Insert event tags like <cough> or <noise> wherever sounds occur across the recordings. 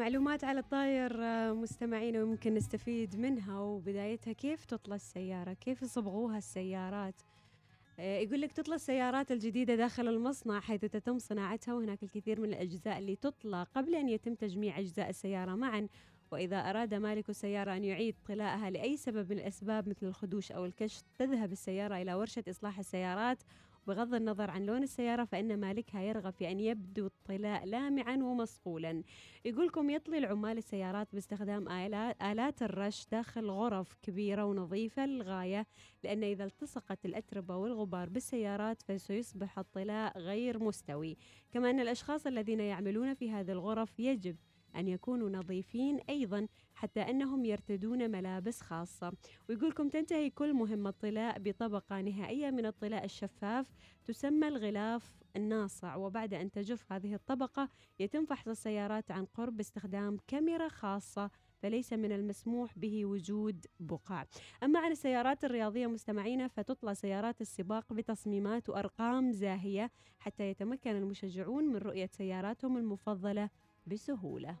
معلومات على الطاير آه، مستمعين ويمكن نستفيد منها. وبدايتها كيف تطلى السيارة؟ كيف يصبغوها السيارات؟ آه، يقول لك تطلى السيارات الجديدة داخل المصنع حيث تتم صناعتها وهناك الكثير من الأجزاء اللي تطلى قبل أن يتم تجميع أجزاء السيارة معا. وإذا أراد مالك السيارة أن يعيد طلاءها لأي سبب من الأسباب مثل الخدوش أو الكشط تذهب السيارة إلى ورشة إصلاح السيارات بغض النظر عن لون السيارة فإن مالكها يرغب في أن يبدو الطلاء لامعا ومصقولا يقولكم يطلي العمال السيارات باستخدام آلات, الرش داخل غرف كبيرة ونظيفة للغاية لأن إذا التصقت الأتربة والغبار بالسيارات فسيصبح الطلاء غير مستوي. كما أن الأشخاص الذين يعملون في هذه الغرف يجب أن يكونوا نظيفين أيضا حتى أنهم يرتدون ملابس خاصة. ويقولكم تنتهي كل مهمة طلاء بطبقة نهائية من الطلاء الشفاف تسمى الغلاف الناصع. وبعد أن تجف هذه الطبقة يتم فحص السيارات عن قرب باستخدام كاميرا خاصة فليس من المسموح به وجود بقع أما عن السيارات الرياضية مستمعينا فتطلى سيارات السباق بتصميمات وأرقام زاهية حتى يتمكن المشجعون من رؤية سياراتهم المفضلة بسهولة.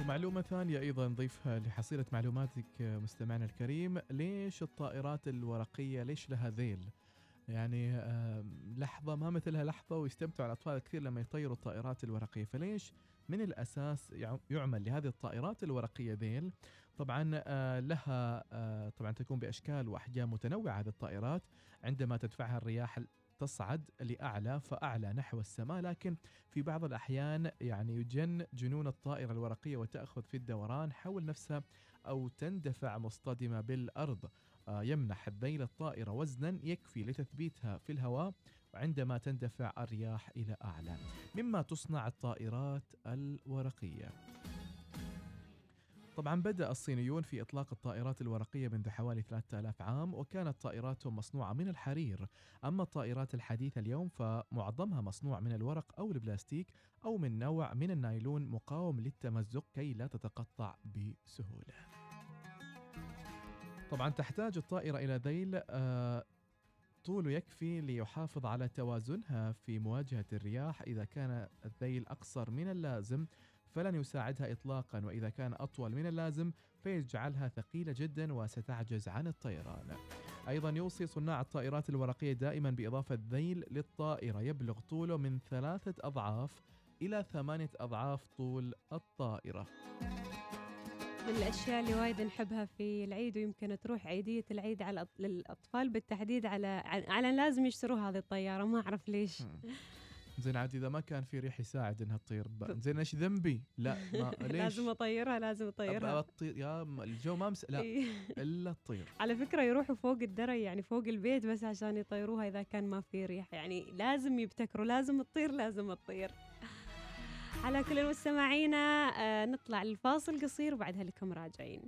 ومعلومة ثانية أيضا نضيفها لحصيلة معلوماتك مستمعنا الكريم. ليش الطائرات الورقية ليش لها ذيل؟ يعني لحظة ما مثلها لحظة ويستمتع الأطفال كثير لما يطيروا الطائرات الورقية. فليش من الأساس يعمل لهذه الطائرات الورقية ذيل؟ طبعا آه، لها آه، طبعا تكون بأشكال وأحجام متنوعة هذه الطائرات. عندما تدفعها الرياح تصعد لأعلى فأعلى نحو السماء لكن في بعض الأحيان يعني يجن جنون الطائرة الورقية وتأخذ في الدوران حول نفسها أو تندفع مصطدمة بالأرض. آه، يمنح الذيل الطائرة وزنا يكفي لتثبيتها في الهواء وعندما تندفع الرياح إلى أعلى. مما تصنع الطائرات الورقية. طبعا بدأ الصينيون في إطلاق الطائرات الورقية منذ حوالي 3000 عام وكانت طائراتهم مصنوعة من الحرير. أما الطائرات الحديثة اليوم فمعظمها مصنوع من الورق أو البلاستيك أو من نوع من النايلون مقاوم للتمزق كي لا تتقطع بسهولة. طبعا تحتاج الطائرة إلى ذيل آه طوله يكفي ليحافظ على توازنها في مواجهة الرياح إذا كان الذيل أقصر من اللازم. فلن يساعدها إطلاقا وإذا كان أطول من اللازم فيجعلها ثقيلة جدا وستعجز عن الطيران. أيضا يوصي صناع الطائرات الورقية دائما بإضافة ذيل للطائرة يبلغ طوله من ثلاثة أضعاف إلى ثمانية أضعاف طول الطائرة. من الأشياء اللي وايد نحبها في العيد ويمكن تروح عيدية العيد على للأطفال بالتحديد على على لازم يشتروا هذه الطيارة ما أعرف ليش. <laughs> زين عاد إذا ما كان في ريح يساعد إنها تطير زين إيش ذنبي؟ لا ما <laughs> ليش؟ لازم أطيرها لازم أطيرها تطير يا الجو ما مس... لا. <laughs> إلا تطير على فكرة يروحوا فوق الدرج يعني فوق البيت بس عشان يطيروها إذا كان ما في ريح يعني لازم يبتكروا لازم تطير لازم تطير على كل المستمعين آه نطلع الفاصل قصير وبعدها لكم راجعين